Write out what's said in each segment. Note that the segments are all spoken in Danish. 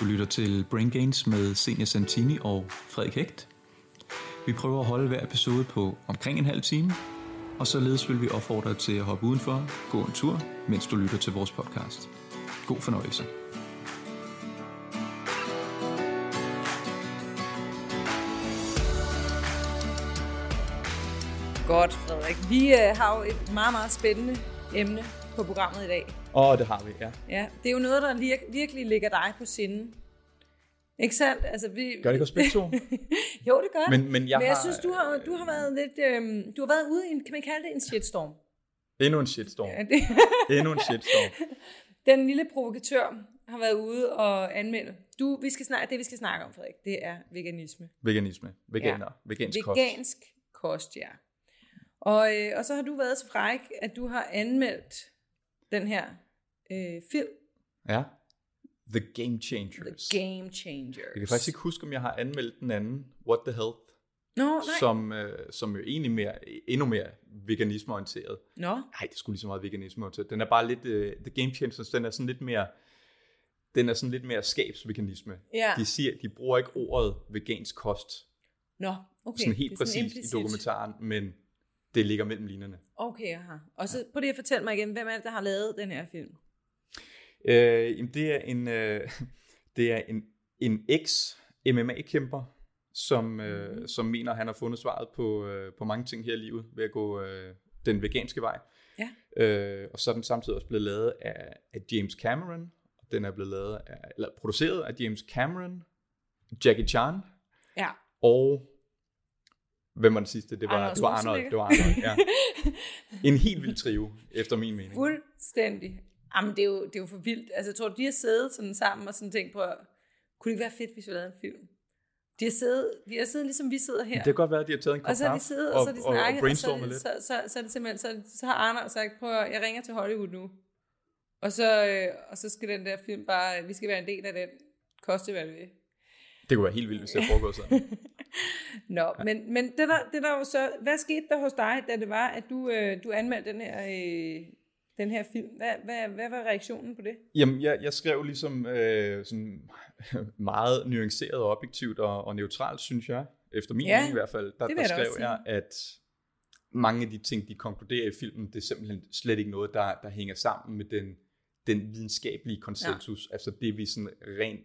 Du lytter til Brain Gains med Senior Santini og Frederik Hægt. Vi prøver at holde hver episode på omkring en halv time, og således vil vi opfordre dig til at hoppe udenfor, gå en tur, mens du lytter til vores podcast. God fornøjelse. Godt, Frederik. Vi øh, har jo et meget, meget spændende emne på programmet i dag. Åh, oh, det har vi, ja. Ja, det er jo noget, der vir- virkelig ligger dig på sinde. Ikke sandt? Altså, vi... Gør det ikke også begge to? jo, det gør. Men, men jeg, Men jeg har, synes, du har, du har været lidt... Øhm, du har været ude i en, kan man kalde det en shitstorm? Endnu en shitstorm. Ja, det, Endnu en shitstorm. den lille provokatør har været ude og anmelde. Du, vi skal snakke, det vi skal snakke om, Frederik, det er veganisme. Veganisme. Veganer. Ja. Vegansk kost. Vegansk kost, ja. Og, øh, og så har du været så fræk, at du har anmeldt den her øh, film, Ja. The Game Changers. The Game Changers. Jeg kan faktisk ikke huske, om jeg har anmeldt den anden, What the Health, Nå, nej. som, øh, som jo egentlig mere, endnu mere veganismeorienteret. Nå, Nej, det skulle lige så meget veganismeorienteret. Den er bare lidt, øh, The Game Changers, den er sådan lidt mere, den er sådan lidt mere skabsveganisme. Ja. De siger, de bruger ikke ordet vegansk kost, Nå, okay. sådan helt det er sådan præcis i dokumentaren, men det ligger mellem linjerne. Okay, aha. Og så prøv lige at fortælle mig igen, hvem er det, der har lavet den her film? Øh, jamen det er en, øh, det er en, en ex-MMA-kæmper, som, Mhm. øh, som mener, at han har fundet svaret på, øh, på mange ting her i livet ved at gå øh, den veganske vej. Ja. Øh, og så er den samtidig også blevet lavet af, af James Cameron. Den er blevet lavet af, eller produceret af James Cameron, Jackie Chan Ja. og hvem var den sidste? Det var Arnold det var Arnold. Det var Arnold, ja. En helt vild trio, efter min mening. Fuldstændig. Jamen, det er, jo, det er jo for vildt. Altså, jeg tror, de har siddet sådan sammen og sådan tænkt på, kunne det ikke være fedt, hvis vi lavede en film? De har siddet, de har siddet ligesom vi sidder her. Det kan godt være, at de har taget en kop og så har de siddet, og, så de og, og, og snakket, og, så, er brainstormet lidt. så, så, så, er det simpelthen, så, så har Arnold sagt, prøv at, jeg ringer til Hollywood nu. Og så, øh, og så skal den der film bare, vi skal være en del af den, koste hvad det vil. Det kunne være helt vildt, hvis det foregår sådan. Nå, ja. men, men det, der, det der jo så, hvad skete der hos dig, da det var, at du, øh, du anmeldte den her, øh, den her film? Hvad, hvad, hvad var reaktionen på det? Jamen, jeg, jeg skrev ligesom øh, sådan meget nuanceret og objektivt og, og neutralt, synes jeg. Efter min Ja, mening i hvert fald. Der, der skrev jeg, at mange af de ting, de konkluderer i filmen, det er simpelthen slet ikke noget, der, der hænger sammen med den, den videnskabelige konsensus. Ja. Altså det, vi sådan rent,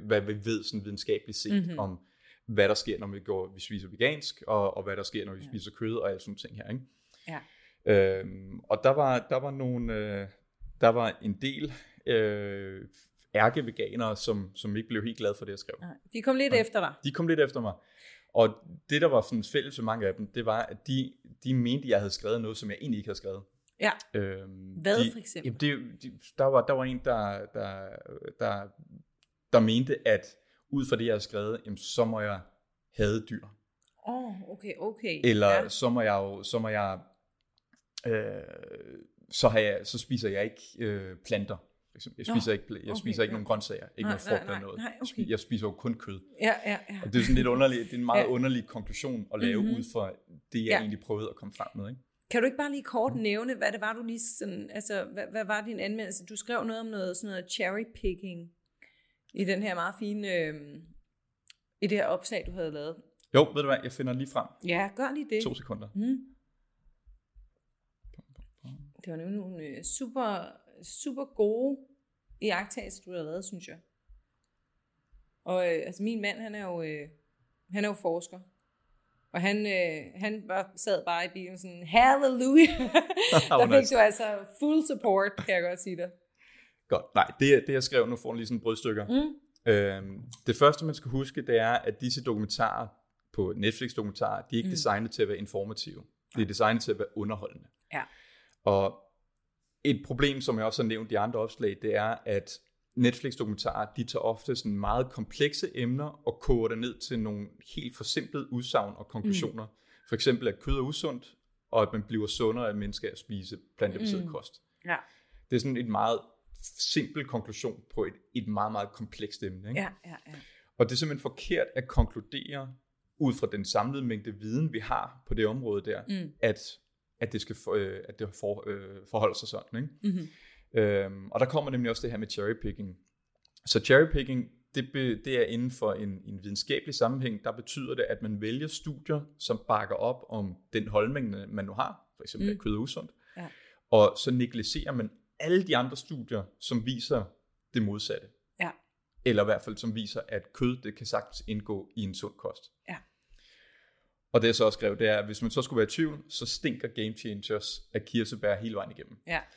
hvad vi ved sådan videnskabeligt set Mhm. mm-hmm. om, hvad der sker, når vi, går, vi spiser vegansk, og, og hvad der sker, når vi Ja. ja. spiser kød og alle sådan ting her. Ikke? Ja. Øhm, og der var, der var nogle, øh, der var en del øh, ærkeveganere, som, som ikke blev helt glade for det, jeg skrev. Nej, de kom lidt Og- efter dig. De kom lidt efter mig. Og det, der var sådan fælles for mange af dem, det var, at de, de mente, at jeg havde skrevet noget, som jeg egentlig ikke havde skrevet. Ja. Øhm, Hvad de, for eksempel? Jamen, det, de, der, var, der var en, der, der, der, der mente, at ud fra det, jeg havde skrevet, jamen, så må jeg have dyr. Åh, oh, okay, okay. Eller ja. så må jeg jo, så må jeg, øh, så, har jeg, så spiser jeg ikke øh, planter. Jeg spiser ikke, jeg okay, spiser ikke ja. nogen grøntsager, ikke Nej, noget nej, frugt eller nej, noget. nej, okay. Jeg spiser jo kun kød. Ja, ja, ja. Og det er sådan lidt underligt, det er en meget Ja. underlig konklusion at lave Mhm. mm-hmm. ud fra det, jeg Ja. ja. egentlig prøvede at komme frem med. Ikke? Kan du ikke bare lige kort nævne, hvad det var, du lige sådan, altså, hvad, hvad var din anmeldelse? Du skrev noget om noget, sådan noget cherry picking i den her meget fine, øh, i det her opslag, du havde lavet. Jo, ved du hvad, jeg finder lige frem. Ja, gør lige det. To sekunder. Mm. Det var nemlig nogle øh, super, super gode iagttagelser, du havde lavet, synes jeg. Og øh, altså min mand, han er jo, øh, han er jo forsker. Og han, øh, han var, sad bare i bilen sådan, halleluja. Der fik du altså full support, kan jeg godt sige dig. Godt. Nej, det, det jeg skrev, nu får du lige sådan brødstykker. Mm. Øhm, det første, man skal huske, det er, at disse dokumentarer på Netflix-dokumentarer, de er ikke Mm. designet til at være informative. De er designet til at være underholdende. Ja. Og et problem, som jeg også har nævnt i andre opslag, det er, at Netflix-dokumentarer, de tager ofte sådan meget komplekse emner og koger det ned til nogle helt forsimplede udsagn og konklusioner. Mm. For eksempel, at kød er usundt, og at man bliver sundere af mennesker at spise plantebaseret mm. kost. Ja. Det er sådan et meget simpel konklusion på et, et meget, meget komplekst emne. Ikke? Ja, ja, ja. Og det er simpelthen forkert at konkludere ud fra den samlede mængde viden, vi har på det område der, Mm. at, at det skal for, øh, at det for, øh, forholde sig sådan. Ikke? Mm-hmm. Øhm, og der kommer nemlig også det her med cherry picking. Så cherrypicking, det, be, det er inden for en, en videnskabelig sammenhæng, der betyder det, at man vælger studier, som bakker op om den holdning, man nu har, for eksempel mm. at kød er usundt, Ja. og så negligerer man alle de andre studier, som viser det modsatte. Ja. Eller i hvert fald som viser, at kød det kan sagtens indgå i en sund kost. Ja. Og det jeg så også skrev, det er, at hvis man så skulle være i tvivl, så stinker Game Changers af kirsebær hele vejen igennem. Ja.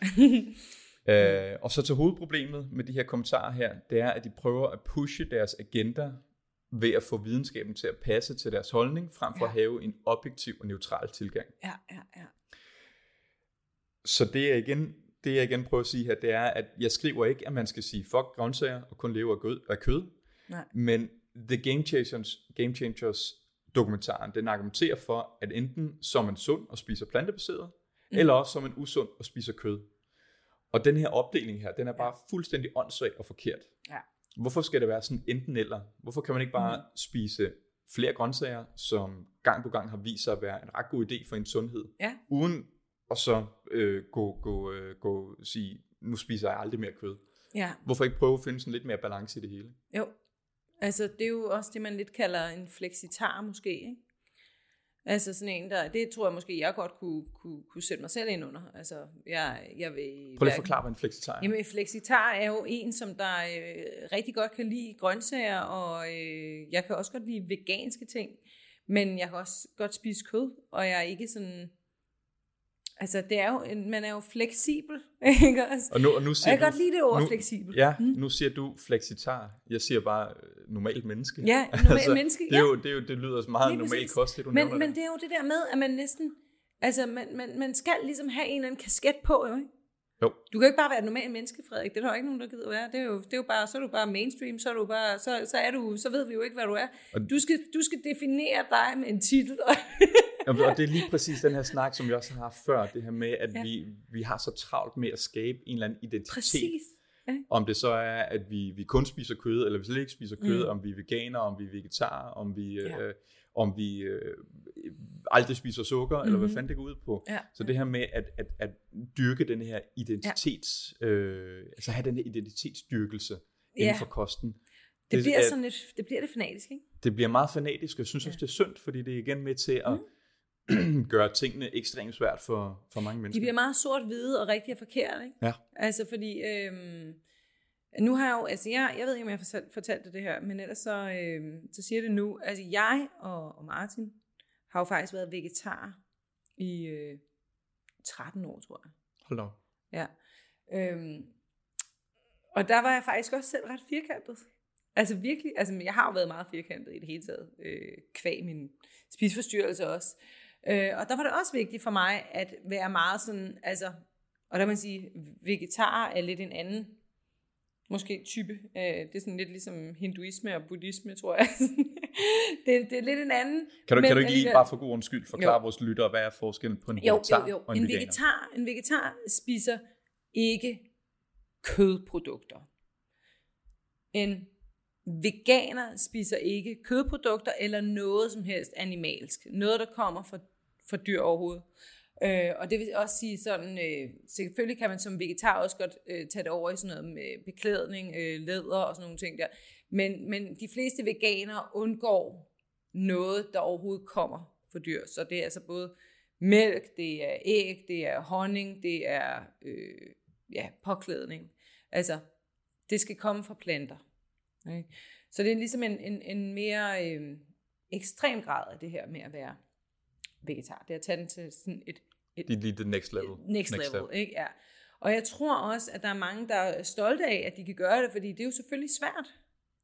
Øh, og så til hovedproblemet med de her kommentarer her, det er, at de prøver at pushe deres agenda ved at få videnskaben til at passe til deres holdning, frem for Ja. at have en objektiv og neutral tilgang. ja, ja, ja. Så det jeg igen, det jeg igen prøver at sige her, det er, at jeg skriver ikke, at man skal sige fuck grøntsager og kun leve af kød, af kød Nej. men The Game Changers, Game Changers dokumentaren, den argumenterer for, at enten er man sund og spiser plantebaseret, mm. eller også så er man usund og spiser kød. Og den her opdeling her, den er bare fuldstændig åndssvag og forkert. Ja. Hvorfor skal det være sådan enten eller? Hvorfor kan man ikke bare mm. spise flere grøntsager, som gang på gang har vist sig at være en ret god idé for en sundhed, Ja. uden at så øh, gå, gå, øh, gå sige, nu spiser jeg aldrig mere kød. Ja, Hvorfor ikke prøve at finde sådan lidt mere balance i det hele? jo. Altså, det er jo også det, man lidt kalder en flexitar måske, ikke? Altså sådan en, der, det tror jeg måske, jeg godt kunne, kunne, kunne sætte mig selv ind under. Altså, jeg, jeg vil... Prøv lige at forklare, hvad en flexitar er. Jamen, en flexitar er jo en, som der øh, rigtig godt kan lide grøntsager, og øh, jeg kan også godt lide veganske ting, men jeg kan også godt spise kød, og jeg er ikke sådan... Altså, det er jo, man er jo fleksibel, ikke også? Og nu, og nu Og siger jeg kan godt lide det ord, nu- fleksibel. Ja, nu siger du flexitar. Jeg siger bare øh, normalt menneske. Ja, normalt menneske, det, er ja. jo, det, er jo, det lyder som meget Lige normal præcis. kost, det du Men, men der. det er jo det der med, at man næsten... Altså, man, man, man skal ligesom have en eller anden kasket på, jo, ikke? Jo. Du kan jo ikke bare være et normalt menneske, Frederik. Det er der jo ikke nogen, der gider være. Det er jo, det er jo bare, så er du bare mainstream, så er du bare, så, så, er du, så ved vi jo ikke, hvad du er. Og- Du skal, du skal definere dig med en titel. Og det er lige præcis den her snak, som vi også har haft før, det her med, at Ja. vi, vi har så travlt med at skabe en eller anden identitet. Præcis. Om det så er, at vi, vi kun spiser kød, eller vi slet ikke spiser kød, Mm. om vi er veganer, om vi er vegetarer, om vi, Ja. øh, om vi øh, aldrig spiser sukker, mm-hmm. eller hvad Mhm. fanden det går ud på. Ja. Så det her med at, at, at dyrke den her identitets, ja. øh, altså have den her identitetsdyrkelse Ja. inden for kosten. Det, bliver er- sådan lidt, det bliver det fanatisk, ikke? det bliver meget fanatisk, og jeg synes Ja. også, det er synd, fordi det er igen med til at gøre tingene ekstremt svært for, for mange De mennesker. bliver meget sort-hvide og rigtig og forkert, ikke? Ja. Altså, fordi... Øhm, nu har jeg jo... Altså, jeg, jeg ved ikke, om jeg har fortalt, dig det her, men ellers så, øhm, så siger det nu. Altså, jeg og, og Martin har jo faktisk været vegetar i øh, 13 år, tror jeg. Hold da. Ja. Øhm, og der var jeg faktisk også selv ret firkantet. Altså virkelig, altså jeg har jo været meget firkantet i det hele taget, øh, kvæg min spiseforstyrrelse også. Øh, og der var det også vigtigt for mig at være meget sådan, altså, og der kan man sige, vegetar er lidt en anden, måske type. Øh, det er sådan lidt ligesom hinduisme og buddhisme, tror jeg. det, det er lidt en anden. Kan du, men kan du ikke lige bare for god skyld forklare Jo. vores lyttere, hvad er forskellen på en jo, vegetar jo, jo. og en, En veganer? vegetar, en vegetar spiser ikke kødprodukter. En veganer spiser ikke kødprodukter eller noget som helst animalsk. Noget, der kommer fra, for dyr overhovedet. Øh, og det vil også sige sådan, øh, selvfølgelig kan man som vegetar også godt øh, tage det over i sådan noget med beklædning, øh, læder og sådan nogle ting der. Men, men de fleste veganere undgår noget, der overhovedet kommer for dyr. Så det er altså både mælk, det er æg, det er honning, det er øh, ja, påklædning. Altså, det skal komme fra planter. Ikke? Så det er ligesom en, en, en mere øh, ekstrem grad af det her med at være vegetar. Det er at tage den til sådan et, et Det er lige det next level. next, next level, ikke? Ja. Og jeg tror også, at der er mange, der er stolte af, at de kan gøre det, fordi det er jo selvfølgelig svært,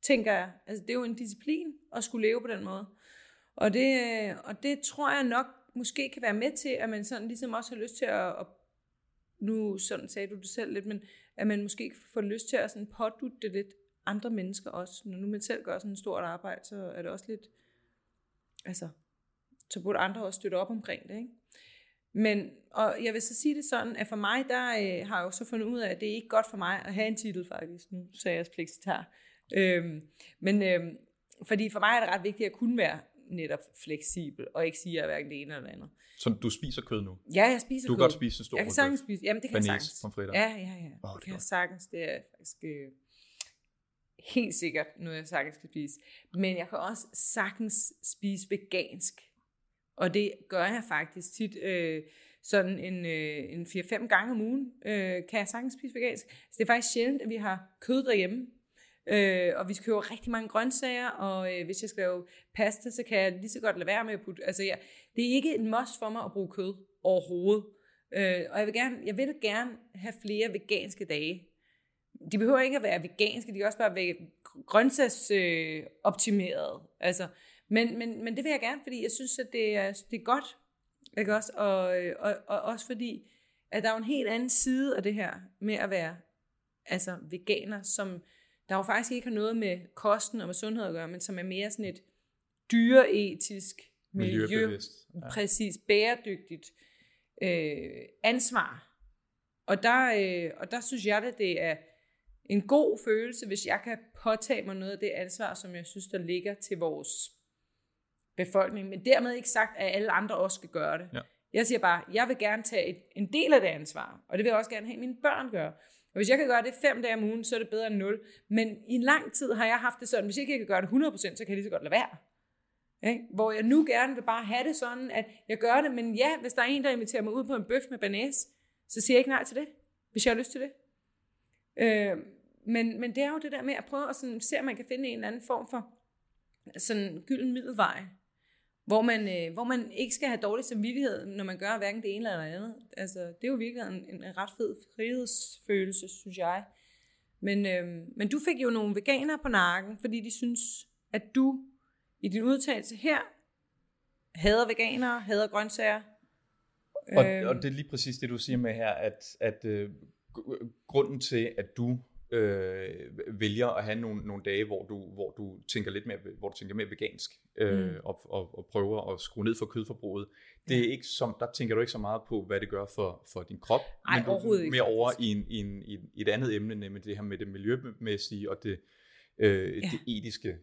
tænker jeg. Altså, det er jo en disciplin at skulle leve på den måde. Og det, øh, og det tror jeg nok måske kan være med til, at man sådan ligesom også har lyst til at, at nu sådan sagde du det selv lidt, men at man måske får lyst til at sådan pådutte det lidt andre mennesker også. Når nu man selv gør sådan et stort arbejde, så er det også lidt, altså, så burde andre også støtte op omkring det, ikke? Men, og jeg vil så sige det sådan, at for mig, der øh, har jeg jo så fundet ud af, at det er ikke godt for mig at have en titel faktisk. Nu sagde jeg flexitar. Øhm, men øhm, fordi for mig er det ret vigtigt at kunne være netop fleksibel, og ikke sige, at jeg er hverken det ene eller det andet. Så du spiser kød nu? Ja, jeg spiser Du kan kød. godt spise en stor Jeg kan sagtens spise, jamen det kan jeg Bearnaise, sagtens. pomfritter. Ja, ja, ja. Åh, det er det kan jeg godt. sagtens. Det er faktisk øh, helt sikkert noget, jeg sagtens kan spise. Men jeg kan også sagtens spise vegansk. Og det gør jeg faktisk tit. Øh, sådan en, øh, en 4-5 gange om ugen øh, kan jeg sagtens spise vegansk. Så det er faktisk sjældent, at vi har kød derhjemme. Øh, og vi køber rigtig mange grøntsager, og øh, hvis jeg skal lave pasta, så kan jeg lige så godt lade være med at putte... Altså, ja, det er ikke en must for mig at bruge kød overhovedet. Øh, og jeg vil, gerne, jeg vil gerne have flere veganske dage. De behøver ikke at være veganske, de kan også bare være grøntsagsoptimerede. Øh, altså, men, men, men det vil jeg gerne, fordi jeg synes, at det er, det er godt. Ikke også? Og, og, og også fordi, at der er jo en helt anden side af det her med at være altså veganer, som der jo faktisk ikke har noget med kosten og med sundhed at gøre, men som er mere sådan et dyreetisk, miljø, ja. præcis bæredygtigt øh, ansvar. Og der, øh, og der synes jeg, at det er en god følelse, hvis jeg kan påtage mig noget af det ansvar, som jeg synes, der ligger til vores befolkning. Men dermed ikke sagt, at alle andre også skal gøre det. Ja. Jeg siger bare, jeg vil gerne tage et, en del af det ansvar, og det vil jeg også gerne have, mine børn gør. Og hvis jeg kan gøre det fem dage om ugen, så er det bedre end nul. Men i en lang tid har jeg haft det sådan, hvis jeg ikke kan gøre det 100%, så kan jeg lige så godt lade være. Ja, hvor jeg nu gerne vil bare have det sådan, at jeg gør det, men ja, hvis der er en, der inviterer mig ud på en bøf med banæs, så siger jeg ikke nej til det, hvis jeg har lyst til det. Øh, men, men det er jo det der med at prøve at sådan, se, om man kan finde en eller anden form for sådan gylden middelvej, hvor man, øh, hvor man ikke skal have dårlig samvittighed, når man gør hverken det ene eller det andet. Altså, det er jo virkelig en, en, ret fed frihedsfølelse, synes jeg. Men, øh, men du fik jo nogle veganere på nakken, fordi de synes, at du i din udtalelse her hader veganere, hader grøntsager. Og, øh, og det er lige præcis det, du siger med her, at, at øh, grunden til, at du øh, vælger at have nogle, nogle dage, hvor du, hvor du tænker lidt mere, hvor du tænker mere vegansk, øh, mm. og, og, og prøver at skrue ned for kødforbruget. Det er ikke som, der tænker du ikke så meget på, hvad det gør for, for din krop, Ej, men du er mere over i, en, i, en, i et andet emne, nemlig det her med det miljømæssige og det, øh, ja. det etiske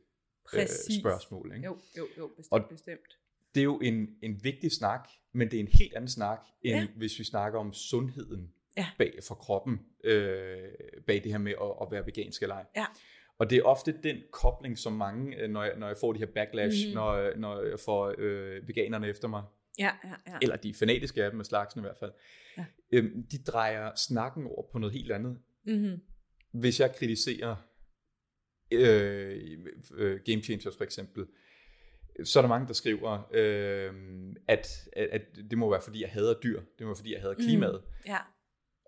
øh, spørgsmål. Ikke? Jo, jo, jo, bestemt, og bestemt. Det er jo en, en vigtig snak, men det er en helt anden snak, end ja. hvis vi snakker om sundheden ja. bag for kroppen, øh, bag det her med at, at være vegansk eller ej. Ja. Og det er ofte den kobling, som mange, øh, når jeg, når jeg får de her backlash, mm. når, når jeg får øh, veganerne efter mig, ja, ja, ja. eller de fanatiske af dem, med slagsen i hvert fald, ja. øhm, de drejer snakken over på noget helt andet. Mm-hmm. Hvis jeg kritiserer øh, øh, Game Changers for eksempel, så er der mange, der skriver, øh, at, at, at det må være, fordi jeg hader dyr. Det må være, fordi jeg hader klimaet. Mm. Ja.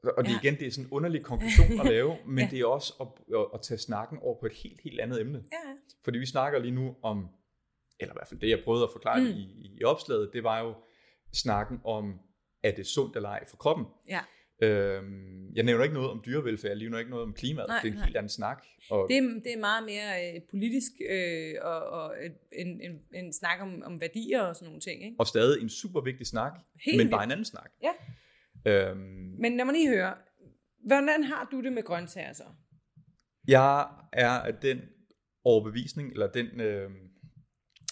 Og det ja. igen, det er sådan en underlig konklusion at lave, men ja. det er også at, at, tage snakken over på et helt, helt andet emne. Ja. Fordi vi snakker lige nu om, eller i hvert fald det, jeg prøvede at forklare mm. i, i opslaget, det var jo snakken om, er det sundt eller ej for kroppen? Ja. Øhm, jeg nævner ikke noget om dyrevelfærd, lige nu ikke noget om klimaet. Nej, det er en nej. helt anden snak. Og det, er, det er meget mere øh, politisk øh, og, og en, en, en snak om, om værdier og sådan nogle ting. Ikke? Og stadig en super vigtig snak, helt men vildt. bare en anden snak. Ja. Øhm, Men lad mig lige høre, hvordan har du det med grøntsager så? Jeg er af den overbevisning, eller den, øh,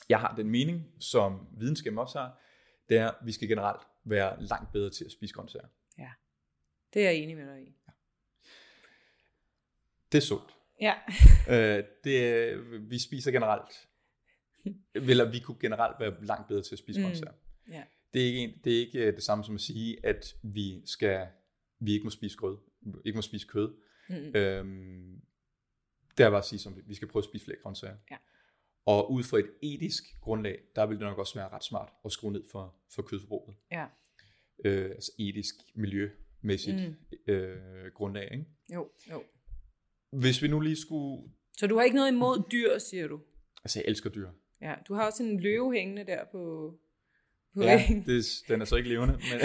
jeg har den mening, som videnskaben også har, det er, at vi skal generelt være langt bedre til at spise grøntsager. Ja, det er jeg enig med dig i. Ja. Det er sundt. Ja. øh, det, vi spiser generelt, eller vi kunne generelt være langt bedre til at spise mm. grøntsager. Ja det er ikke, en, det, er ikke øh, det samme som at sige, at vi skal vi ikke må spise grød, ikke må spise kød. Mm. Øhm, det er bare at sige, som vi skal prøve at spise flere grøntsager. Ja. Og ud fra et etisk grundlag, der vil det nok også være ret smart at skrue ned for, for kødforbruget. Ja. Øh, altså etisk, miljømæssigt mm. øh, grundlag. Ikke? Jo, jo. Hvis vi nu lige skulle... Så du har ikke noget imod dyr, siger du? Altså, jeg elsker dyr. Ja, du har også en løve hængende der på ja, det, den er så ikke levende. Men,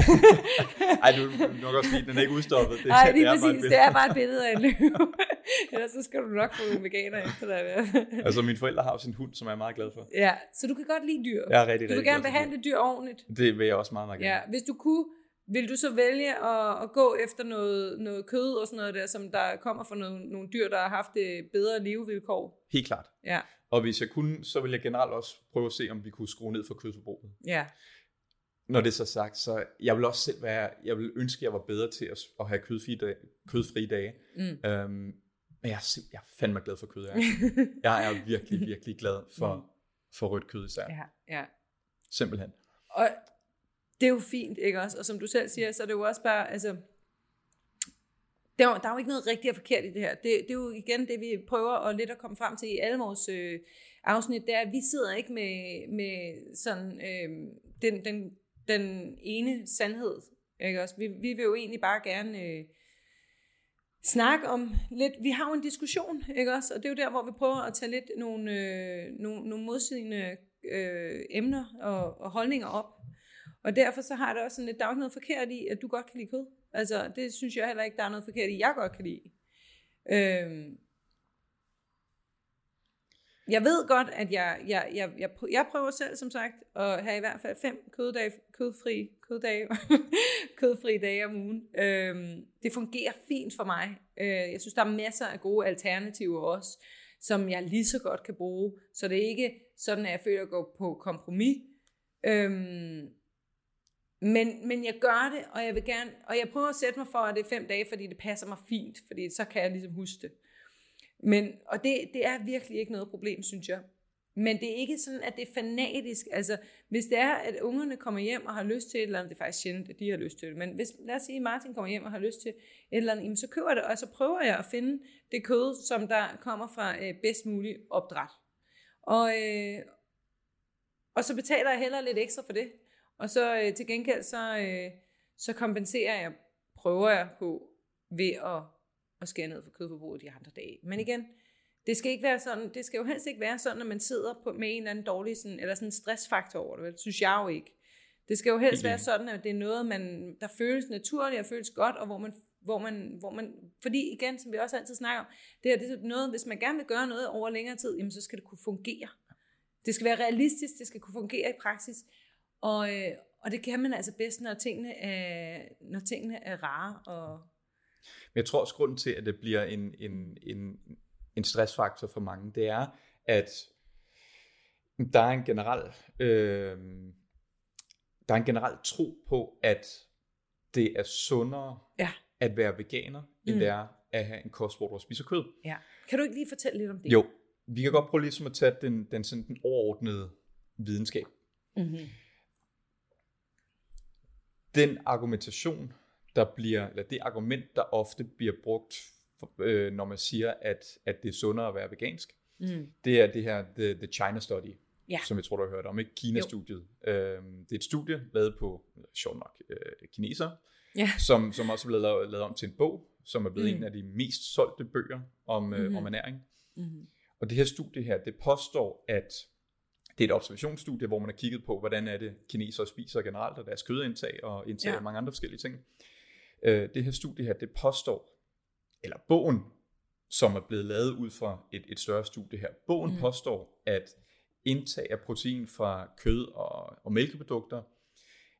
ej, du, nok også sige, den er ikke udstoppet. Det, Ej, lige det præcis. Det er bare et billede af en løve. Ellers så skal du nok få veganer efter dig. altså, mine forældre har også en hund, som jeg er meget glad for. Ja, så du kan godt lide dyr. Jeg er rigtig, Du vil gerne behandle dyr ordentligt. Det vil jeg også meget, meget gerne. Ja, hvis du kunne, vil du så vælge at, at gå efter noget, noget kød og sådan noget der, som der kommer fra nogle, nogle dyr, der har haft bedre levevilkår? Helt klart. Ja. Og hvis jeg kunne, så ville jeg generelt også prøve at se, om vi kunne skrue ned for kødforbruget. Ja når det er så sagt, så jeg vil også selv være, jeg vil ønske, at jeg var bedre til at, at have kødfri dage. Kødfri dage. Mm. Øhm, jeg er, jeg er fandme glad for kød. Jeg, jeg er virkelig, virkelig glad for, for rødt kød især. Ja, ja. Simpelthen. Og det er jo fint, ikke også? Og som du selv siger, så er det jo også bare, altså, der, er jo- der er jo ikke noget rigtigt og forkert i det her. Det, det er jo igen det, vi prøver at lidt at komme frem til i alle vores øh, afsnit, det er, at vi sidder ikke med, med sådan, øh, den, den, den ene sandhed. Ikke også? Vi, vi vil jo egentlig bare gerne øh, snakke om lidt, vi har jo en diskussion, ikke også? Og det er jo der, hvor vi prøver at tage lidt nogle, øh, nogle, nogle modsigende øh, emner og, og holdninger op. Og derfor så har det også sådan lidt, der er ikke noget forkert i, at du godt kan lide kød. Altså, det synes jeg heller ikke, der er noget forkert i, jeg godt kan lide. Øhm, jeg ved godt, at jeg, jeg, jeg, jeg, jeg prøver selv, som sagt, at have i hvert fald fem køddage, kødfri, køddage, kødfri dage om ugen. Øhm, det fungerer fint for mig. Øh, jeg synes, der er masser af gode alternativer også, som jeg lige så godt kan bruge. Så det er ikke sådan, at jeg føler at gå på kompromis. Øhm, men, men jeg gør det, og jeg vil gerne, og jeg prøver at sætte mig for, at det er fem dage, fordi det passer mig fint, fordi så kan jeg ligesom huske det. Men, og det, det er virkelig ikke noget problem, synes jeg. Men det er ikke sådan, at det er fanatisk. Altså, hvis det er, at ungerne kommer hjem og har lyst til et eller andet, det er faktisk sjældent, at de har lyst til det, men hvis, lad os sige, at Martin kommer hjem og har lyst til et eller andet, jamen, så køber jeg det, og så prøver jeg at finde det kød, som der kommer fra øh, bedst mulig opdræt. Og, øh, og så betaler jeg heller lidt ekstra for det. Og så øh, til gengæld, så, øh, så kompenserer jeg, prøver jeg på, ved at, at skære ned for kødforbruget de andre dage. Men igen, det skal ikke være sådan, det skal jo helst ikke være sådan, at man sidder på, med en eller anden dårlig, sådan, eller sådan en stressfaktor over det? Det synes jeg jo ikke. Det skal jo helst Helt være sådan, at det er noget, man, der føles naturligt og føles godt, og hvor man, hvor man, hvor man, fordi igen, som vi også altid snakker om, det her det er noget, hvis man gerne vil gøre noget over længere tid, jamen så skal det kunne fungere. Det skal være realistisk, det skal kunne fungere i praksis, og, øh, og det kan man altså bedst, når tingene er, når tingene er rare. Og, Men jeg tror også, grunden til, at det bliver en, en, en, en stressfaktor for mange, det er, at der er en generel, øh, der er en generel tro på, at det er sundere Ja. at være veganer, end Mm. det er at have en kost, hvor du spiser kød. ja. Kan du ikke lige fortælle lidt om det? Jo, vi kan godt prøve ligesom at tage den, den, sådan, den overordnede videnskab. Mm-hmm. den argumentation, der bliver, eller det argument, der ofte bliver brugt, øh, når man siger, at, at det er sundere at være vegansk, Mm. det er det her The, the China Study, Ja. som jeg tror, du har hørt om, ikke? Kina-studiet. Øh, det er et studie lavet på, sjovt nok, øh, kineser, Ja. som, som også er blevet lavet, lavet om til en bog, som er blevet Mm. en af de mest solgte bøger om, øh, Mhm. om ernæring. Mm-hmm. Og det her studie her, det påstår, at det er et observationsstudie, hvor man har kigget på, hvordan er det kinesere spiser generelt, og deres kødindtag, og indtag Ja. af mange andre forskellige ting. Øh, det her studie her, det påstår, eller bogen, som er blevet lavet ud fra et, et større studie her, bogen Mm. påstår, at indtag af protein fra kød og, og mælkeprodukter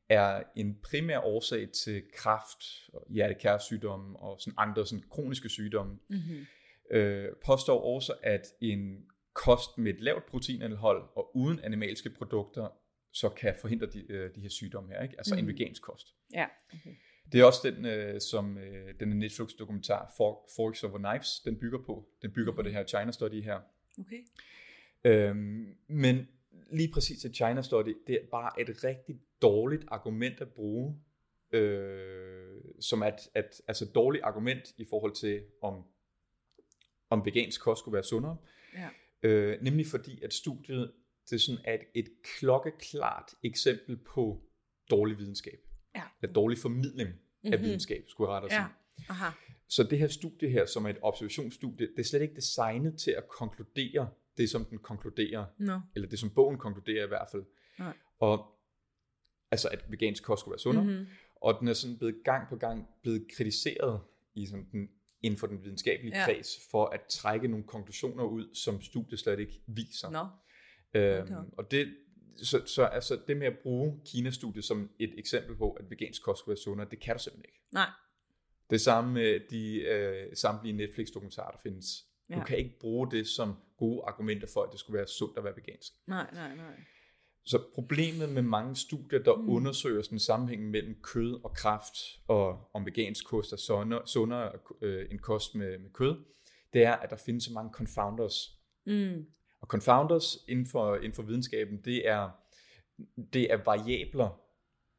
er en primær årsag til kræft, og hjertekærsygdomme og sådan andre sådan kroniske sygdomme Mm-hmm. øh, påstår også, at en kost med et lavt proteinindhold og uden animalske produkter, så kan forhindre de, øh, de her sygdomme her, ikke? altså mm. en vegansk kost. Ja. Okay. Det er også den, øh, som øh, den Netflix-dokumentar For, Forks Over Knives, den bygger på. Den bygger på det her China Study her. okay. Øhm, men lige præcis et China Study, det er bare et rigtig dårligt argument at bruge, øh, som at, at altså dårligt argument i forhold til, om, om vegansk kost skulle være sundere. Ja. Øh, nemlig fordi, at studiet det er sådan et, et klokkeklart eksempel på dårlig videnskab. Ja. Eller dårlig formidling mm-hmm. af Mhm. videnskab, skulle jeg rette. Ja. Aha. Så det her studie her, som er et observationsstudie, det er slet ikke designet til at konkludere det, som den konkluderer, Nå. eller det, som bogen konkluderer i hvert fald. Nej. Og altså, at vegansk kost skulle være sundere. Mm-hmm. Og den er sådan blevet gang på gang blevet kritiseret i sådan den, inden for den videnskabelige Ja. kreds, for at trække nogle konklusioner ud, som studiet slet ikke viser. Nå. Øhm, Okay. og det, så, så altså det med at bruge Kina-studiet som et eksempel på, at vegansk kost skulle være sundere, det kan du simpelthen ikke. Nej. Det samme med de øh, samtlige Netflix-dokumentarer, der findes. Ja. Du kan ikke bruge det som gode argumenter for, at det skulle være sundt at være vegansk. Nej, nej, nej. Så problemet med mange studier, der mm. undersøger sådan sammenhængen mellem kød og kraft, og om vegansk kost er sundere, sundere øh, end kost med, med kød, det er, at der findes så mange confounders. Mm. Og confounders inden for, inden for videnskaben, det er, det er variabler,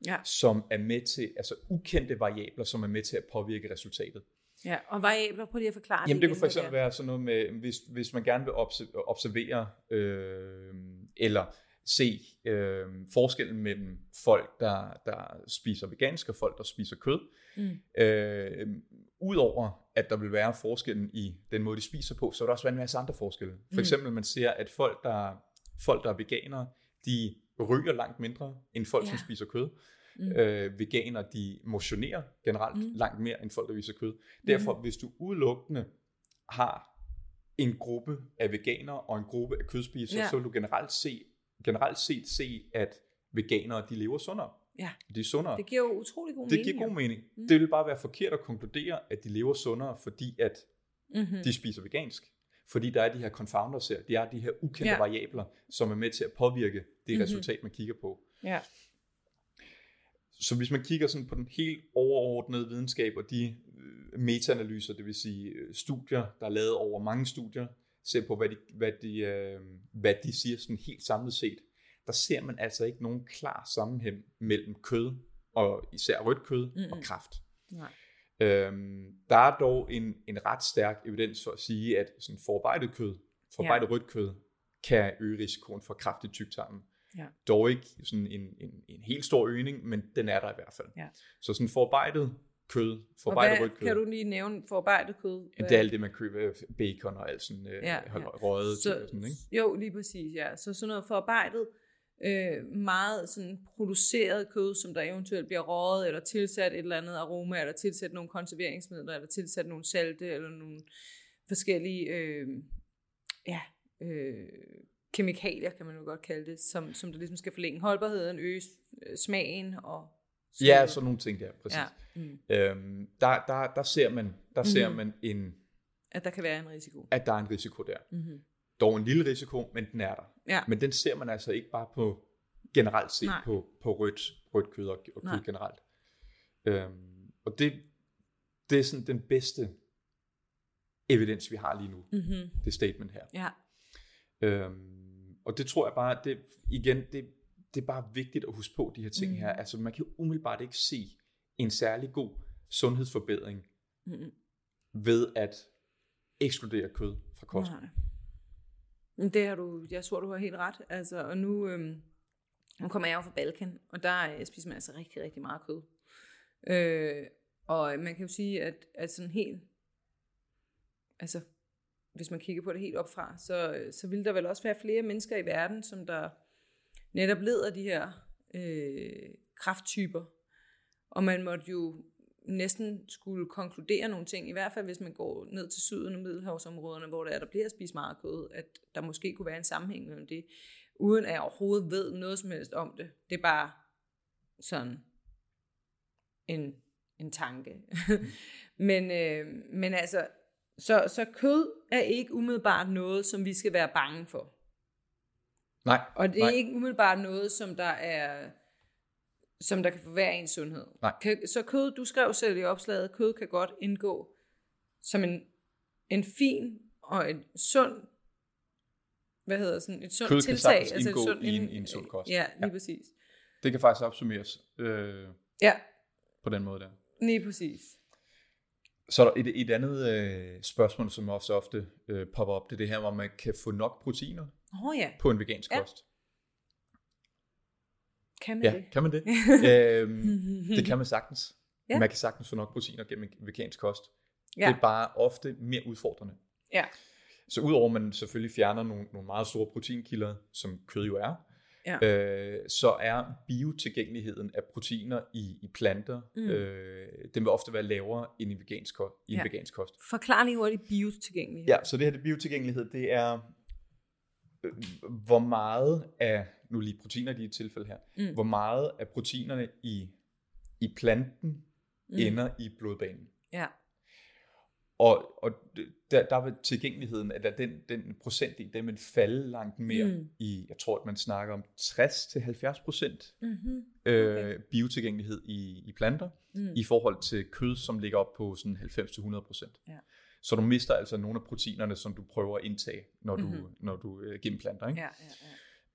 Ja. som er med til, altså ukendte variabler, som er med til at påvirke resultatet. ja. Og variabler, prøv lige at forklare Jamen det igen, kunne for eksempel være sådan noget med, hvis, hvis man gerne vil obse- observere øh, eller se øh, forskellen mellem folk, der, der spiser vegansk og folk, der spiser kød. Mm. Øh, Udover at der vil være forskellen i den måde, de spiser på, så vil der også være en masse andre forskelle. For Mm. eksempel man ser, at folk, der, folk, der er veganere, de ryger langt mindre end folk, ja. som spiser kød. Mm. Øh, veganer, de motionerer generelt Mm. langt mere end folk, der viser kød. Derfor, mm. hvis du udelukkende har en gruppe af veganere og en gruppe af kødspisere, ja. så vil du generelt, se, generelt set se, at veganere, de lever sundere. Ja. De er sundere. Det giver jo utrolig god Det mening. giver god mening. Mm. Det vil bare være forkert at konkludere, at de lever sundere, fordi at Mm-hmm. de spiser vegansk. Fordi der er de her confounders her, de er de her ukendte Ja. variabler, som er med til at påvirke det Mhm. mm-hmm. resultat, man kigger på. Ja. Så hvis man kigger sådan på den helt overordnede videnskab og de øh, metaanalyser, det vil sige øh, studier, der er lavet over mange studier, ser på, hvad de, hvad de, øh, hvad de siger sådan helt samlet set, der ser man altså ikke nogen klar sammenhæng mellem kød, og især rødt kød, Mm-mm. og kraft. Nej. Øhm, der er dog en, en ret stærk evidens for at sige, at sådan forarbejdet kød, forarbejdet ja. rødt kød, kan øge risikoen for kræft i tyktarmen. Ja. Dog ikke sådan en, en, en helt stor øgning, men den er der i hvert fald. Ja. Så sådan forarbejdet kød, forarbejdet rødt kød, kan du lige nævne forarbejdet kød? det er alt det, man køber, bacon og alt sådan øh, Ja, ja, ja. ja. røget så, sådan, ikke? Jo, lige præcis, ja. Så sådan noget forarbejdet, øh, meget sådan produceret kød, som der eventuelt bliver røget, eller tilsat et eller andet aroma, eller tilsat nogle konserveringsmidler, eller tilsat nogle salte, eller nogle forskellige, øh, ja, øh, kemikalier, kan man jo godt kalde det, som, som der ligesom skal forlænge holdbarheden, øge øh, smagen og... Ja, sådan nogle ting der, præcis. ja, mm, Øhm, der, der, der ser man, der Mhm. ser man en, at der kan være en risiko. at der er en risiko der. Mm-hmm. Dog en lille risiko, men den er der. Ja, Men den ser man altså ikke bare på generelt set Nej. på, på rødt, rødt kød og, og kød Nej. generelt. Øhm, og det, det er sådan den bedste evidens, vi har lige nu. mm-hmm. Det statement her. ja, Øhm, og det tror jeg bare, det, igen, det, det er bare vigtigt at huske på de her ting Mhm. her. Altså man kan jo umiddelbart ikke se en særlig god sundhedsforbedring mm-hmm. ved at ekskludere kød fra kosten. Nej. Det har du, jeg tror, du har helt ret. Altså, og nu, øhm, nu kommer jeg jo fra Balkan, og der øh, spiser man altså rigtig, rigtig meget kød. Øh, og man kan jo sige, at, at sådan helt, altså, hvis man kigger på det helt opfra, så, så vil der vel også være flere mennesker i verden, som der netop leder de her øh, krafttyper. Og man måtte jo næsten skulle konkludere nogle ting, i hvert fald hvis man går ned til syden og middelhavsområderne, hvor der, er, der bliver spist meget kød, at der måske kunne være en sammenhæng mellem det, uden at jeg overhovedet ved noget som helst om det. Det er bare sådan en, en tanke. men, øh, men altså, så, så kød er ikke umiddelbart noget, som vi skal være bange for. Nej, Og det er nej. ikke umiddelbart noget, som der er som der kan forværre ens sundhed. Nej. Kan, så kød, du skrev selv i opslaget, kød kan godt indgå som en, en fin og en sund, hvad hedder sådan, et sundt Kød kan tiltag. altså sagtens et indgå sundt- i en- i en sund kost. Ja, lige Ja. præcis. Det kan faktisk opsummeres øh, Ja, på den måde der. lige præcis. Så er der et, et andet øh, spørgsmål, som også ofte øh, popper op, det er det her, hvor man kan få nok proteiner oh, ja, på en vegansk Ja. kost. Kan man Ja, det? kan man det? øhm, det kan man sagtens. Ja. Man kan sagtens få nok proteiner gennem en vegansk kost. Ja. Det er bare ofte mere udfordrende. Ja. Så udover at man selvfølgelig fjerner nogle, nogle meget store proteinkilder, som kød jo er, Ja. øh, så er biotilgængeligheden af proteiner i, i planter, Mm. øh, den vil ofte være lavere end i, vegansk, kost, i en Ja. vegansk kost. Forklar lige hurtigt biotilgængelighed. Ja, så det her det biotilgængelighed, det er, hvor meget af, nu lige proteiner i de tilfælde her, Mm. hvor meget af proteinerne i, i planten mm. ender i blodbanen. Ja. Og, og der, der vil tilgængeligheden, at der den, den procentdel, den vil falde langt mere Mm. i, jeg tror, at man snakker om 60-70 procent Mm-hmm. øh, biotilgængelighed i, i planter, Mm. i forhold til kød, som ligger op på sådan 90-100 procent. Ja. Så du mister altså nogle af proteinerne, som du prøver at indtage, når du, Mhm. mm-hmm. når du øh, genplanter. Ikke? Ja,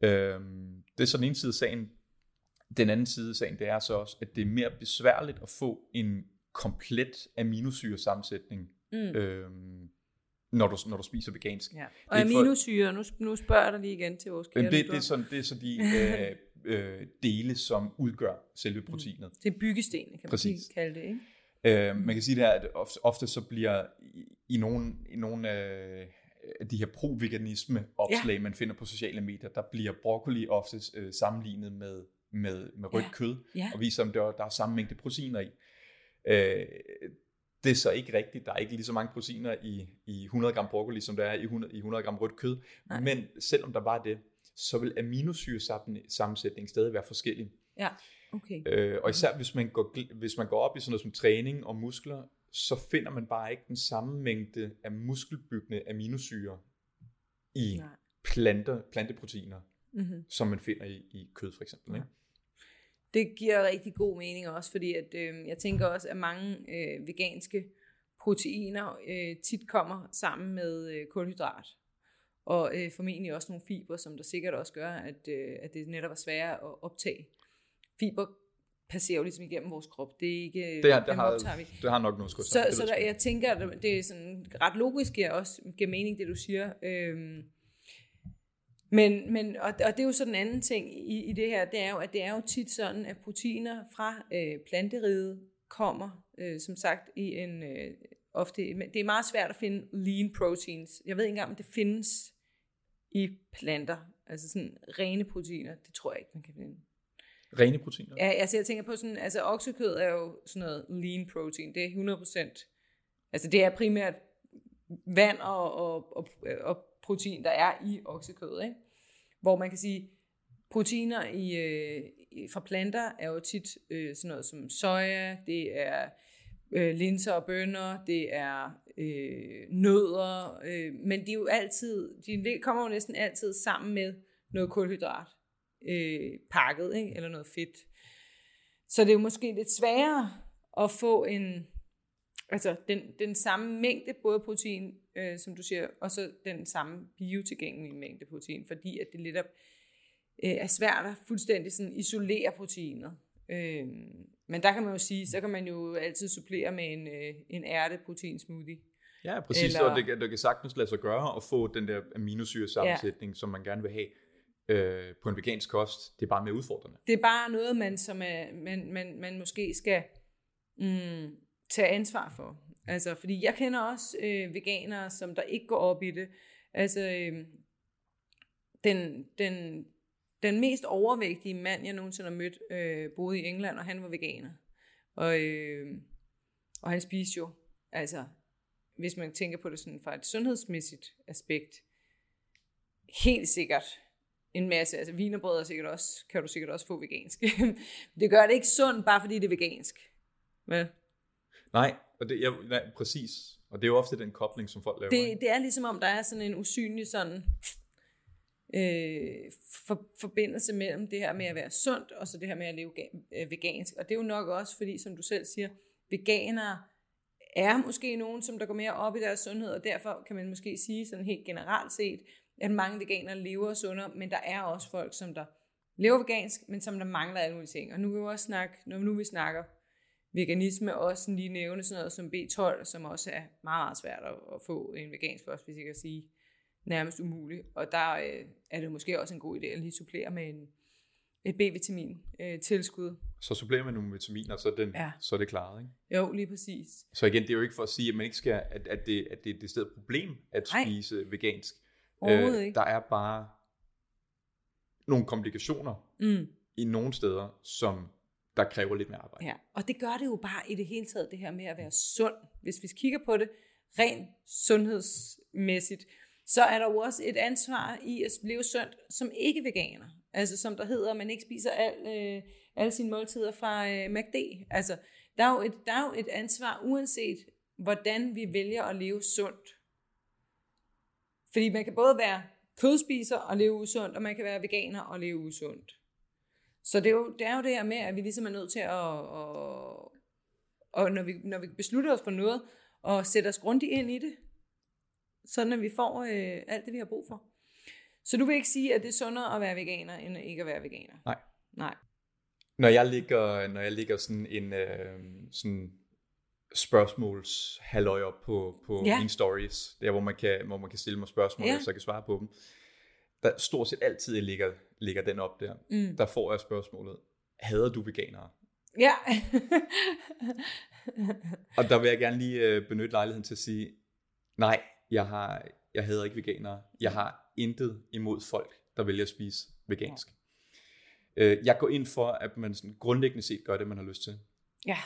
ja, ja. Øhm, det er så den ene side af sagen. Den anden side af sagen, det er så også, at det er mere besværligt at få en komplet aminosyresammensætning, Mm. øhm, når, du, når du spiser vegansk. ja. Og aminosyre, nu, nu spørger jeg dig lige igen til vores kære Men det, det, er sådan, det er så de øh, øh, dele, som udgør selve proteinet. Det er byggestenene, kan man Præcis. kalde det, ikke? Øh, man kan sige det her, at ofte, ofte så bliver i, i nogle, i nogle af de her pro-veganisme opslag, ja. man finder på sociale medier, der bliver broccoli ofte øh, sammenlignet med, med, med rødt Ja. kød, Ja. og viser, om der, der er samme mængde proteiner i. Øh, det er så ikke rigtigt. Der er ikke lige så mange proteiner i, i 100 gram broccoli, som der er i 100, i 100 gram rødt kød. Nej. Men selvom der var det, så vil aminosyresammensætningen stadig være forskellig. Ja, okay. Øh, og især hvis man, går, hvis man går op i sådan noget som træning og muskler, så finder man bare ikke den samme mængde af muskelbyggende aminosyre i Nej. planter, planteproteiner, Mm-hmm. som man finder i, i kød for eksempel. Ikke? Det giver rigtig god mening også, fordi at, øh, jeg tænker også, at mange øh, veganske proteiner øh, tit kommer sammen med øh, kulhydrat. Og øh, formentlig også nogle fiber, som der sikkert også gør, at, øh, at det netop er sværere at optage. Fiber passerer jo ligesom igennem vores krop. Det er ikke, Det, har, det, dem har, vi. det har nok noget skudt. Så, så der, jeg tænker, at det er sådan ret logisk, og også giver mening, det du siger. Øhm, men, men og, og det er jo så den anden ting i, i det her, det er jo, at det er jo tit sådan, at proteiner fra øh, planteriget kommer, øh, som sagt, i en øh, ofte, det er meget svært at finde lean proteins. Jeg ved ikke engang, om det findes i planter, altså sådan rene proteiner, det tror jeg ikke, man kan finde. Rene proteiner. Ja, altså jeg tænker på sådan, altså oksekød er jo sådan noget lean protein, det er 100%, altså det er primært vand og, og, og, og protein, der er i oksekød, ikke? Hvor man kan sige, proteiner i, øh, fra planter er jo tit øh, sådan noget som soja, det er øh, linser og bønner, det er øh, nødder, øh, men de er jo altid, de kommer jo næsten altid sammen med noget kulhydrat øh, pakket, ikke? eller noget fedt. Så det er jo måske lidt sværere at få en, altså den, den samme mængde både protein, øh, som du siger, og så den samme biotilgængelige mængde protein, fordi at det lidt er, øh, er svært at fuldstændig sådan isolere proteinet. Øh, men der kan man jo sige, så kan man jo altid supplere med en, øh, en ærteprotein smoothie. Ja, præcis. Eller-. Og det, det kan sagtens lade sig gøre at få den der aminosyresammensætning, ja. som man gerne vil have øh, på en vegansk kost. Det er bare mere udfordrende. Det er bare noget, man, som er, man, man, man måske skal mm, tage ansvar for. Altså, fordi jeg kender også øh, veganere, som der ikke går op i det. Altså, øh, den, den, den mest overvægtige mand, jeg nogensinde har mødt, øh, boede i England, og han var veganer. Og, øh, og han spiste jo, altså, hvis man tænker på det sådan fra et sundhedsmæssigt aspekt, helt sikkert en masse, altså vinerbrød er sikkert også, kan du sikkert også få vegansk. det gør det ikke sundt, bare fordi det er vegansk. Vel? Nej, og det, jeg, nej, præcis. Og det er jo ofte den kobling, som folk laver. ikke? Det, det er ligesom om, der er sådan en usynlig sådan, øh, for, forbindelse mellem det her med at være sundt, og så det her med at leve øh, vegansk. Og det er jo nok også, fordi som du selv siger, veganere er måske nogen, som der går mere op i deres sundhed, og derfor kan man måske sige sådan helt generelt set, at mange veganere lever sundere, men der er også folk, som der lever vegansk, men som der mangler alle mulige ting. Og nu vil vi også snakke, når nu vi snakker veganisme, også lige nævne sådan noget som B12, som også er meget, meget svært at, få en vegansk kost, hvis jeg kan sige nærmest umuligt. Og der øh, er det måske også en god idé at lige supplere med en, et B-vitamin øh, tilskud. Så supplerer man nogle vitaminer, så er, den, Ja. så er det klaret. Ikke? Jo, lige præcis. Så igen, det er jo ikke for at sige, at man ikke skal, at, at, det, at det er et stedet problem at spise vegansk. Overhovedet ikke. Der er bare nogle komplikationer Mm. i nogle steder, som der kræver lidt mere arbejde. Ja, og det gør det jo bare i det hele taget, det her med at være sund. Hvis vi kigger på det rent sundhedsmæssigt, så er der jo også et ansvar i at leve sundt som ikke veganer. Altså som der hedder, at man ikke spiser al, øh, alle sine måltider fra øh, MACD. Altså der er, jo et, der er jo et ansvar, uanset hvordan vi vælger at leve sundt. Fordi man kan både være kødspiser og leve usundt, og man kan være veganer og leve usundt. Så det er, jo, det er jo det her med, at vi ligesom er nødt til at, at og når vi, når vi beslutter os for noget, og sætte os grundigt ind i det, sådan at vi får øh, alt det, vi har brug for. Så du vil ikke sige, at det er sundere at være veganer, end ikke at være veganer? Nej. Nej. Når jeg ligger, når jeg ligger sådan en øh, sådan spørgsmåls halløj op på, på Ja. ja. mine stories, der hvor man kan, hvor man kan stille mig spørgsmål, Ja. ja. så kan svare på dem. Der stort set altid ligger, ligger den op der. Mm. Der får jeg spørgsmålet, hader du veganere? Ja. Og der vil jeg gerne lige øh, benytte lejligheden til at sige, nej, jeg, har, jeg hader ikke veganere. Jeg har intet imod folk, der vælger at spise vegansk. Øh, jeg går ind for, at man sådan grundlæggende set gør det, man har lyst til. ja.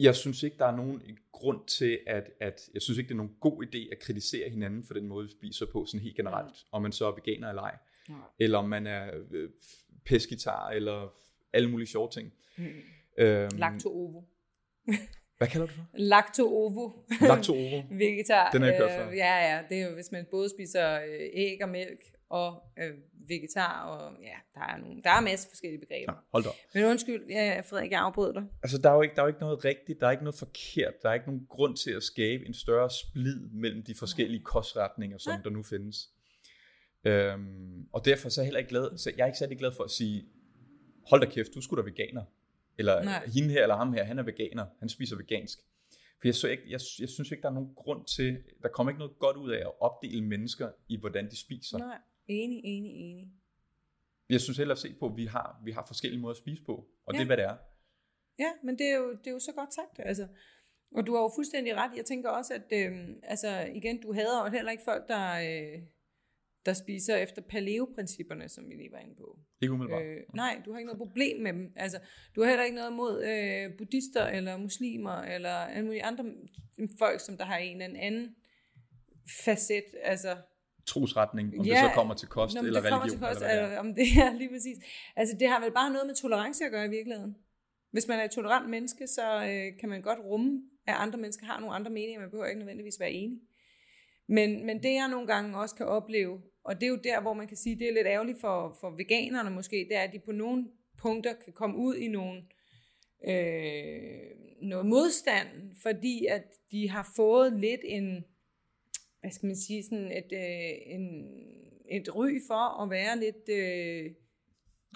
Jeg synes ikke, der er nogen grund til, at, at jeg synes ikke, det er nogen god idé at kritisere hinanden for den måde, vi spiser på, sådan helt generelt. Om man så er veganer eller ej. Nej. Eller om man er øh, pesketar, eller alle mulige sjove ting. Mm. Øhm, Lacto-ovo. Hvad kalder du det for? Lacto-ovo. Lacto-ovo. Vegetar. Den har jeg ikke hørt før. Øh, ja, ja. Det er jo, hvis man både spiser øh, æg og mælk og øh, vegetar, og ja, der er, nogle, der er en masse forskellige begreber. Ja, hold da. Men undskyld, ja, Frederik, jeg afbrød dig. Altså, der er, jo ikke, der er jo ikke noget rigtigt, der er ikke noget forkert, der er ikke nogen grund til at skabe en større splid mellem de forskellige kostretninger, som Nej. der nu findes. Øhm, og derfor så er jeg heller ikke glad, så jeg er ikke særlig glad for at sige, hold da kæft, du skulle da veganer. Eller. Nej. hende her eller ham her, han er veganer, han spiser vegansk. For jeg, så ikke, jeg, jeg synes ikke, der er nogen grund til, der kommer ikke noget godt ud af at opdele mennesker i, hvordan de spiser. Nej, enig, enig, enig. Jeg synes hellere at se på, at vi har, vi har forskellige måder at spise på, og Ja. det er, hvad det er. Ja, men det er jo, det er jo så godt sagt. Altså. Og du har jo fuldstændig ret. Jeg tænker også, at øh, altså, igen, du hader jo heller ikke folk, der, øh, der spiser efter paleo-principperne, som vi lige var inde på. Ikke umiddelbart. Øh, nej, du har ikke noget problem med dem. Altså, du har heller ikke noget mod øh, buddhister, eller muslimer, eller alle mulige andre folk, som der har en eller anden facet. Altså, Trosretning, om Ja, det så kommer til kost eller det religion. til kost, eller hvad det er. eller om det er lige præcis. Altså, det har vel bare noget med tolerance at gøre i virkeligheden. Hvis man er et tolerant menneske, så øh, kan man godt rumme, at andre mennesker har nogle andre meninger. Man behøver ikke nødvendigvis være enig. Men, men det jeg nogle gange også kan opleve, og det er jo der, hvor man kan sige, det er lidt ærgerligt for, for veganerne måske, det er, at de på nogle punkter kan komme ud i nogle, øh, noget modstand, fordi at de har fået lidt en, hvad skal man sige, sådan et, øh, en, et ry for at være lidt, øh,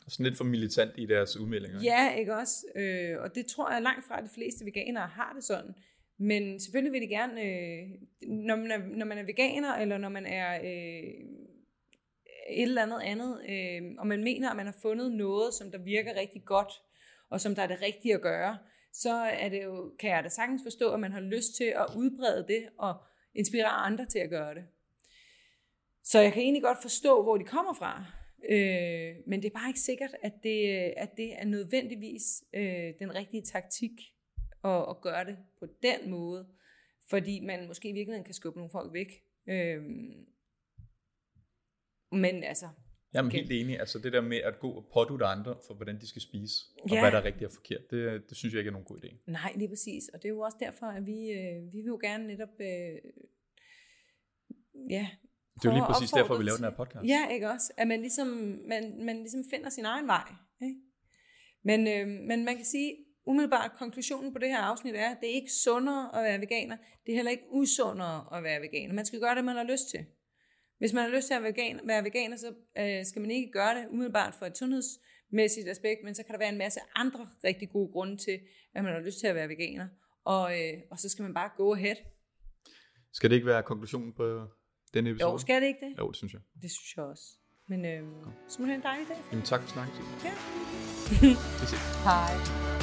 Sådan lidt for militant i deres udmeldinger. ja, ikke også? Øh, og det tror jeg langt fra, at de fleste veganere har det sådan. Men selvfølgelig vil de gerne, øh, når, man er, når man er veganer, eller når man er øh, et eller andet andet, øh, og man mener, at man har fundet noget, som der virker rigtig godt, og som der er det rigtige at gøre, så er det jo, kan jeg da sagtens forstå, at man har lyst til at udbrede det, og inspirere andre til at gøre det. Så jeg kan egentlig godt forstå, hvor de kommer fra. Øh, men det er bare ikke sikkert, at det, øh, at det er nødvendigvis øh, den rigtige taktik at, at gøre det på den måde. Fordi man måske i virkeligheden kan skubbe nogle folk væk. Øh, men altså, Jamen Okay. helt enig. Altså det der med at gå og pådutte andre for, hvordan de skal spise, og Ja. hvad der er rigtigt og forkert, det, det synes jeg ikke er nogen god idé. nej, lige præcis. Og det er jo også derfor, at vi, øh, vi vil jo gerne netop... Øh, ja, Det er jo lige præcis derfor, vi laver den her podcast. Ja, ikke også? At man ligesom, man, man ligesom finder sin egen vej. Ikke? Men, øh, men man kan sige, umiddelbart konklusionen på det her afsnit er, at det er ikke sundere at være veganer. Det er heller ikke usundere at være veganer. Man skal gøre det, man har lyst til. Hvis man har lyst til at være veganer, være veganer så øh, skal man ikke gøre det umiddelbart for et sundhedsmæssigt aspekt, men så kan der være en masse andre rigtig gode grunde til, at man har lyst til at være veganer. Og, øh, og så skal man bare go ahead. Skal det ikke være konklusionen på denne episode? Jo, skal det ikke det? Jo, det synes jeg. Det synes jeg også. Men øh, så må det have en dejlig dag. Jamen tak for snakken. Ja. Vi ses. Hej.